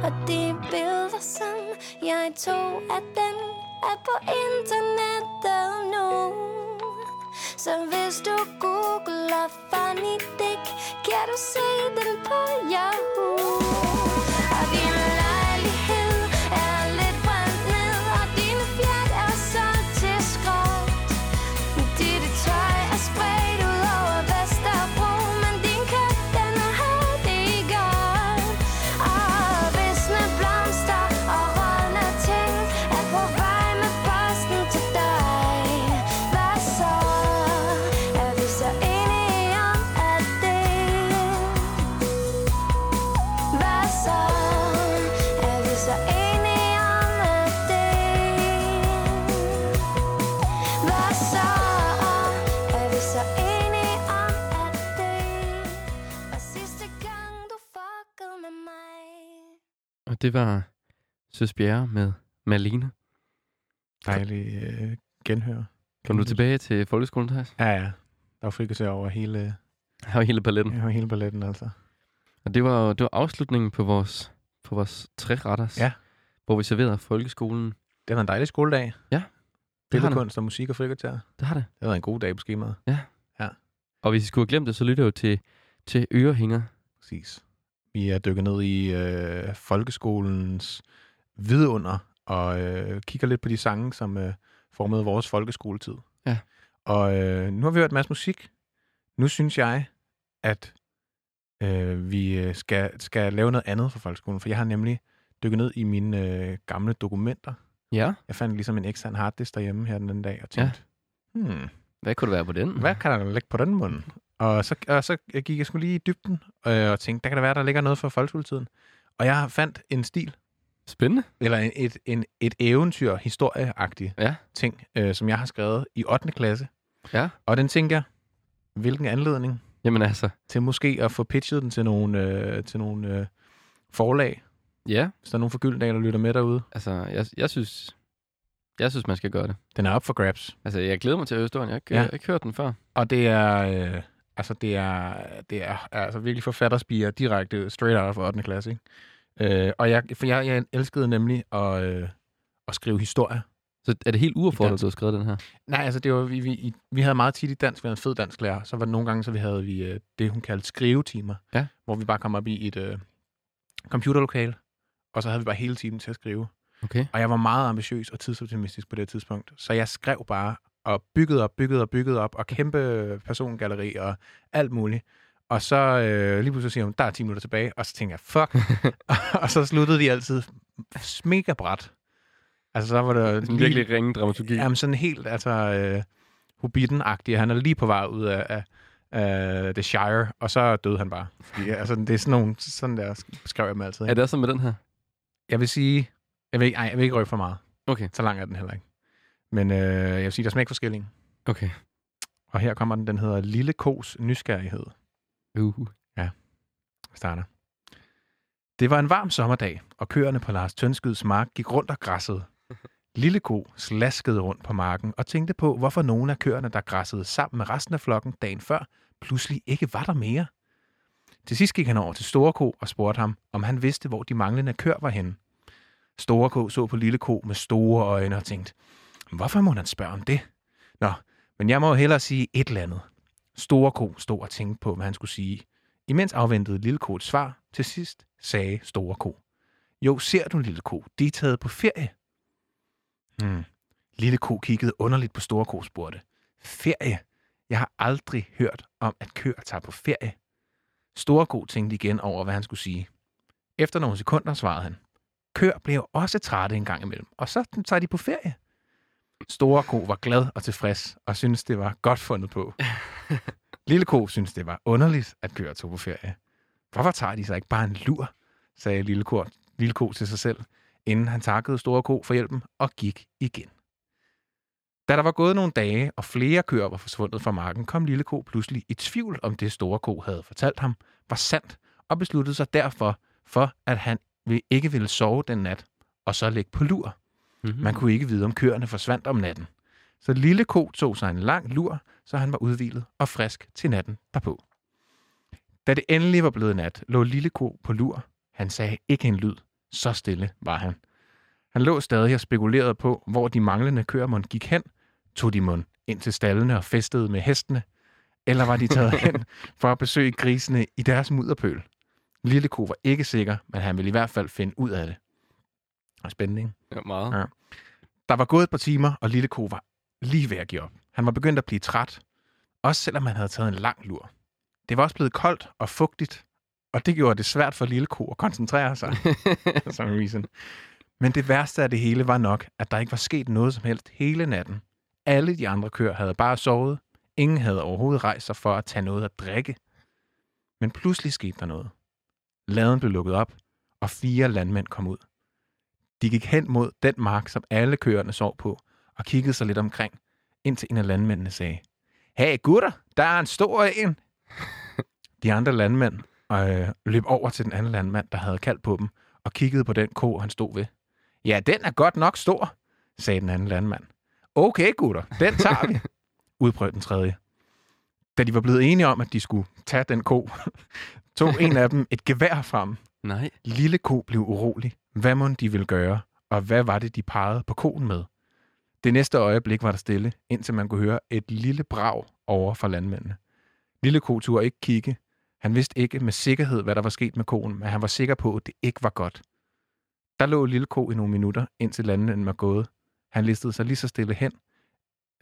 Og de billeder, som jeg tog af den, er på internettet nu. Så hvis du googler funny dick, kan du se den på Yahoo. Og vi lader det var Søs Bjerre med Malene. Dejlig øh, genhør. Kom du tilbage til folkeskolen, Thijs? Ja, ja. Der var frikvarter over hele, var hele balletten. over hele balletten, altså. Og det var, det var afslutningen på vores, på vores træretters, Ja. hvor vi serverede folkeskolen. Det var en dejlig skoledag. Det har det. Billedkunst og musik og frikvarter. Det har det. Det var en god dag på skemaet. Og hvis I skulle have glemt det, så lytter jeg jo til, til Ørehænger. Præcis. Vi er dykket ned i øh, folkeskolens vidunder og øh, kigger lidt på de sange, som øh, formede vores folkeskoletid. Ja. Og øh, nu har vi hørt en masse musik. Nu synes jeg, at øh, vi øh, skal, skal lave noget andet for folkeskolen, for jeg har nemlig dykket ned i mine øh, gamle dokumenter. Ja. Jeg fandt ligesom en ekstern harddisk derhjemme her den anden dag og tænkte, ja. hmm, Hvad kunne det være på den? hvad kan der ligge på den mund? Og så, og så gik jeg sgu lige i dybden øh, og tænkte, der kan der være, der ligger noget fra folkeskoletiden. Og jeg fandt en stil, Spændende. eller en, et, en, et eventyr, historieagtigt Ja. ting, øh, som jeg har skrevet i 8. klasse. Ja. Og den tænker jeg, hvilken anledning Jamen altså, til måske at få pitchet den til nogle, øh, til nogle øh, forlag, ja. hvis der er nogle forgyldendage, der lytter med derude. Altså, jeg, jeg synes... Jeg synes, man skal gøre det. Den er op for grabs. Altså, jeg glæder mig til at høre historien. Jeg har ikke, Ja. ikke hørt den før. Og det er, øh, Altså, det er, det er altså virkelig forfatterspiger direkte straight out of 8. klasse, ikke? Øh, og jeg, for jeg, jeg elskede nemlig at, øh, at skrive historier. Så er det helt uaffordret, dansk. du har skrevet den her? Nej, altså det var, vi, vi, vi havde meget tit i dansk, vi havde en fed dansk lærer, så var det nogle gange, så vi havde vi øh, det, hun kaldte skrivetimer, Ja. hvor vi bare kom op i et øh, computerlokale, og så havde vi bare hele timen til at skrive. Okay. Og jeg var meget ambitiøs og tidsoptimistisk på det tidspunkt, så jeg skrev bare og byggede op, byggede og byggede op, og kæmpe persongalleri og alt muligt. Og så øh, lige pludselig siger hun, der er 10 minutter tilbage, og så tænker jeg, fuck. og så sluttede de altid mega bræt. Altså så var det Sådan virkelig ringe dramaturgi. Jamen sådan helt, altså øh, Hobbiten-agtig. Han er lige på vej ud af, af, af The Shire, og så døde han bare. Fordi, altså, det er sådan nogle, sådan der skrev jeg dem altid. Er det også med den her? Jeg vil sige, jeg vil, ikke, ej, jeg vil ikke røbe for meget. Okay. Så lang er den heller ikke. Men øh, jeg vil sige, der er smækforskelling. Okay. Og her kommer den, den hedder Lille Kos Nysgerrighed. Uh. Vi starter. Det var en varm sommerdag, og køerne på Lars Tønskyds mark gik rundt og græssede. Lille ko slaskede rundt på marken og tænkte på, hvorfor nogle af køerne, der græssede sammen med resten af flokken dagen før, pludselig ikke var der mere. Til sidst gik han over til Store Ko og spurgte ham, om han vidste, hvor de manglende køer var henne. Store Ko så på Lille Ko med store øjne og tænkte, hvorfor må han spørge om det? Nå, men jeg må jo hellere sige et eller andet. Store Ko stod og tænkte på, hvad han skulle sige. Imens afventede Lille Ko et svar. Til sidst sagde Store Ko. Jo, ser du, Lille Ko, de er taget på ferie. Hmm. Lille Ko kiggede underligt på Store Ko spurgte. Ferie? Jeg har aldrig hørt om, at køer tager på ferie. Store Ko tænkte igen over, hvad han skulle sige. Efter nogle sekunder svarede han. Køer bliver også trætte en gang imellem, og så tager de på ferie. Store Ko var glad og tilfreds, og syntes, det var godt fundet på. Lille Ko syntes, det var underligt, at køer tog på ferie. Hvorfor tager de så ikke bare en lur, sagde Lille Ko, Lille Ko til sig selv, inden han takkede Store Ko for hjælpen og gik igen. Da der var gået nogle dage, og flere køer var forsvundet fra marken, kom Lille Ko pludselig i tvivl om det Store Ko havde fortalt ham, var sandt, og besluttede sig derfor for, at han ikke ville sove den nat, og så ligge på lur. Mm-hmm. Man kunne ikke vide, om køerne forsvandt om natten. Så lille ko tog sig en lang lur, så han var udvilet og frisk til natten derpå. Da det endelig var blevet nat, lå lille ko på lur. Han sagde ikke en lyd. Så stille var han. Han lå stadig og spekulerede på, hvor de manglende køer mon gik hen. Tog de mon ind til stallene og festede med hestene? Eller var de taget hen for at besøge grisene i deres mudderpøl? Lille ko var ikke sikker, men han ville i hvert fald finde ud af det. Og spændende, ikke? Ja, meget. Ja. Der var gået et par timer, og Lille Ko var lige ved at give op. Han var begyndt at blive træt, også selvom han havde taget en lang lur. Det var også blevet koldt og fugtigt, og det gjorde det svært for Lille Ko at koncentrere sig, som reason. Men det værste af det hele var nok, at der ikke var sket noget som helst hele natten. Alle de andre køer havde bare sovet. Ingen havde overhovedet rejst sig for at tage noget at drikke. Men pludselig skete der noget. Laden blev lukket op, og fire landmænd kom ud. De gik hen mod den mark, som alle køerne sov på, og kiggede sig lidt omkring, indtil en af landmændene sagde, Hey gutter, der er en stor en. De andre landmænd øh, løb over til den anden landmand, der havde kaldt på dem, og kiggede på den ko, han stod ved. Ja, den er godt nok stor, sagde den anden landmand. Okay, gutter, den tager vi, udbrød den tredje. Da de var blevet enige om, at de skulle tage den ko, tog en af dem et gevær frem Nej. Lille ko blev urolig. Hvad må de ville gøre, og hvad var det, de pegede på koen med? Det næste øjeblik var der stille, indtil man kunne høre et lille brag over for landmændene. Lille ko turde ikke kigge. Han vidste ikke med sikkerhed, hvad der var sket med koen, men han var sikker på, at det ikke var godt. Der lå lille ko i nogle minutter, indtil landmændene var gået. Han listede sig lige så stille hen,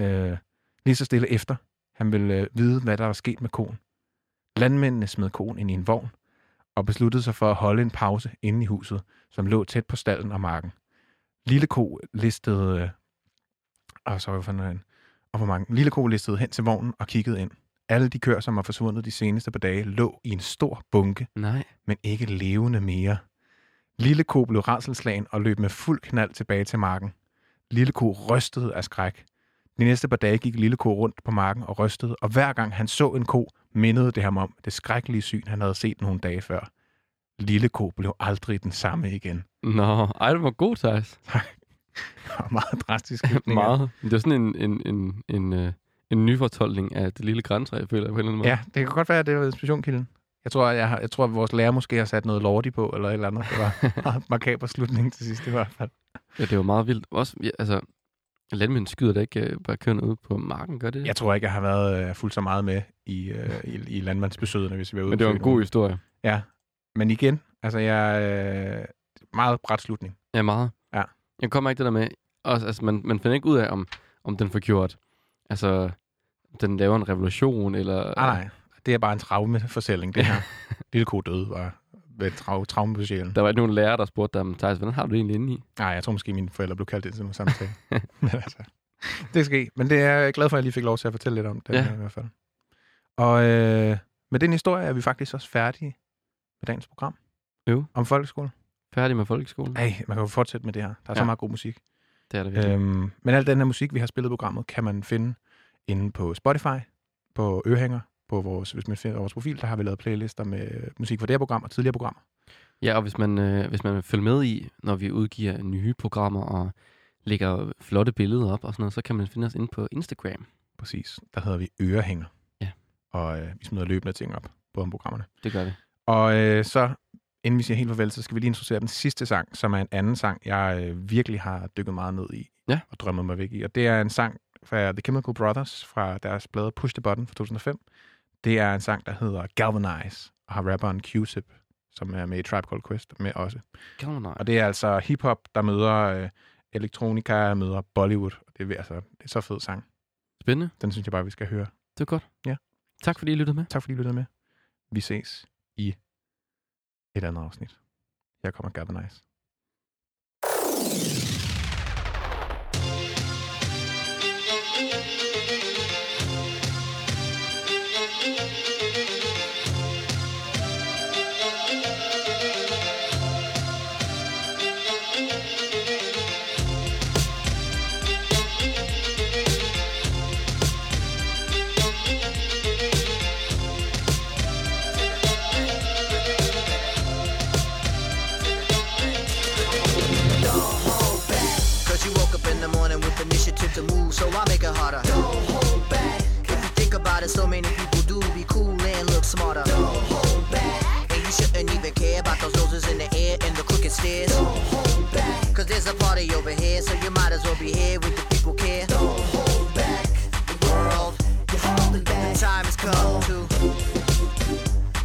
øh, lige så stille efter. Han ville øh, vide, hvad der var sket med koen. Landmændene smed koen ind i en vogn, og besluttede sig for at holde en pause inde i huset, som lå tæt på stallen og marken. Lille ko listede... Øh, oh, sorry for noget. Og hvor mange. Lille ko listede hen til vognen og kiggede ind. Alle de køer, som var forsvundet de seneste par dage, lå i en stor bunke, Nej. men ikke levende mere. Lille ko blev rædselslagen og løb med fuld knald tilbage til marken. Lille ko rystede af skræk. De næste par dage gik Lille ko rundt på marken og rystede, og hver gang han så en ko, mindede det ham om det skrækkelige syn, han havde set nogle dage før. Lille ko blev aldrig den samme igen. Nå, ej, det var god, Thijs. Var meget drastisk. Meget. Det var sådan en, en, en, en, øh, en ny fortolkning af det lille græntræ, jeg føler på en eller anden måde. Ja, det kan godt være, at det var inspirationskilden. Jeg tror, jeg, har, jeg tror, at vores lærer måske har sat noget lorti på, eller et eller andet. Det var meget makaber slutning til sidst, i hvert fald. ja det var meget vildt. Også, ja, altså, landmænd skyder da ikke øh, bare kørende ud på marken, gør det? Jeg tror ikke, jeg har været øh, fuldt så meget med i, øh, i, i landmandsbesøgene, hvis vi var ude. Men det var en god historie. Ja, men igen, altså jeg... Øh, meget bræt slutning. Ja, meget. Ja. Jeg kommer ikke det der med, også, altså, man, man finder ikke ud af, om, om den får gjort, altså, den laver en revolution, eller... Nej, nej. Det er bare en traumefortælling, det her. Lille ko døde var ved trau traume på sjælen. Der var ikke nogen lærer, der spurgte dem, Thijs, hvordan har du det egentlig inde i? Nej, jeg tror måske, mine forældre blev kaldt ind til nogle samtale. Men altså, det skal Men det er jeg glad for, at jeg lige fik lov til at fortælle lidt om det Ja. her, i hvert fald. Og øh, med den historie er vi faktisk også færdige med dagens program. Jo. Om folkeskole. Færdig med folkeskolen? Ej, man kan jo fortsætte med det her. Der er ja. så meget god musik. Det er det virkelig. Øhm, men al den her musik, vi har spillet i programmet, kan man finde inde på Spotify, på Ørehænger, på vores, hvis man finder vores profil, der har vi lavet playlister med musik fra det her program og tidligere programmer. Ja, og hvis man, øh, hvis man vil følge med i, når vi udgiver nye programmer og lægger flotte billeder op og sådan noget, så kan man finde os inde på Instagram. Præcis. Der hedder vi Ørehænger. Ja. Og øh, vi smider løbende ting op på om programmerne. Det gør vi. Og øh, så, inden vi siger helt farvel, så skal vi lige introducere den sidste sang, som er en anden sang, jeg øh, virkelig har dykket meget ned i. Ja. Og drømmet mig væk i. Og det er en sang fra The Chemical Brothers, fra deres plade Push the Button fra 2005. Det er en sang, der hedder Galvanize, og har rapperen Q-Tip, som er med i Tribe Called Quest, med også. Galvanize. Og det er altså hiphop, der møder øh, elektronika, møder Bollywood. Og det er, altså, det er så fed sang. Spændende. Den synes jeg bare, vi skal høre. Det er godt. Ja. Tak fordi I lyttede med. Tak fordi I lyttede med. Vi ses i et andet afsnit. Her kommer Galvanize. Cause care about those noses in the air and the crooked stairs. Don't hold back. Cause there's a party over here, so you might as well be here with the people care. Don't hold back. The world, you're holding back. The time has come to.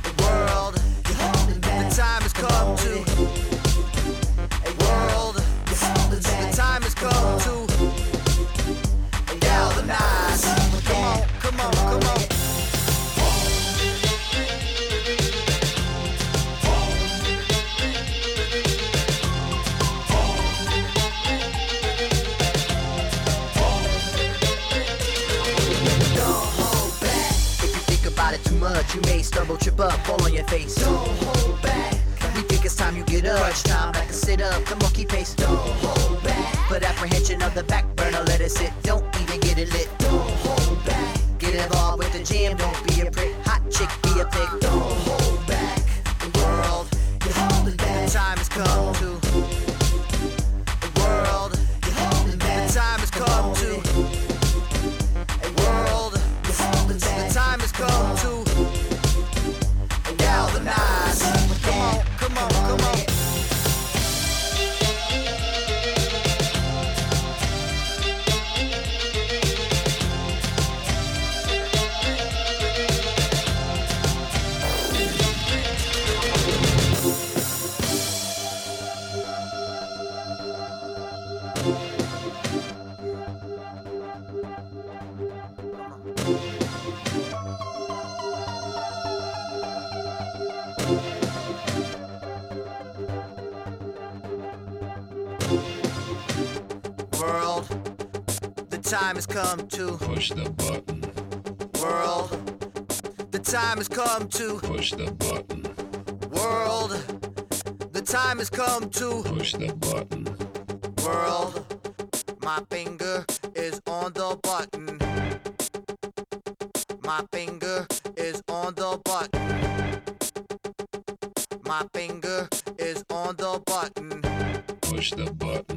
The world, you're holding back. The time has come to. World, the time has come to Push the button. world. The time has come to Push the button. world. The time has come to Push the button. world. My finger is on the button. My finger is on the button. My finger is on the button. Push the button.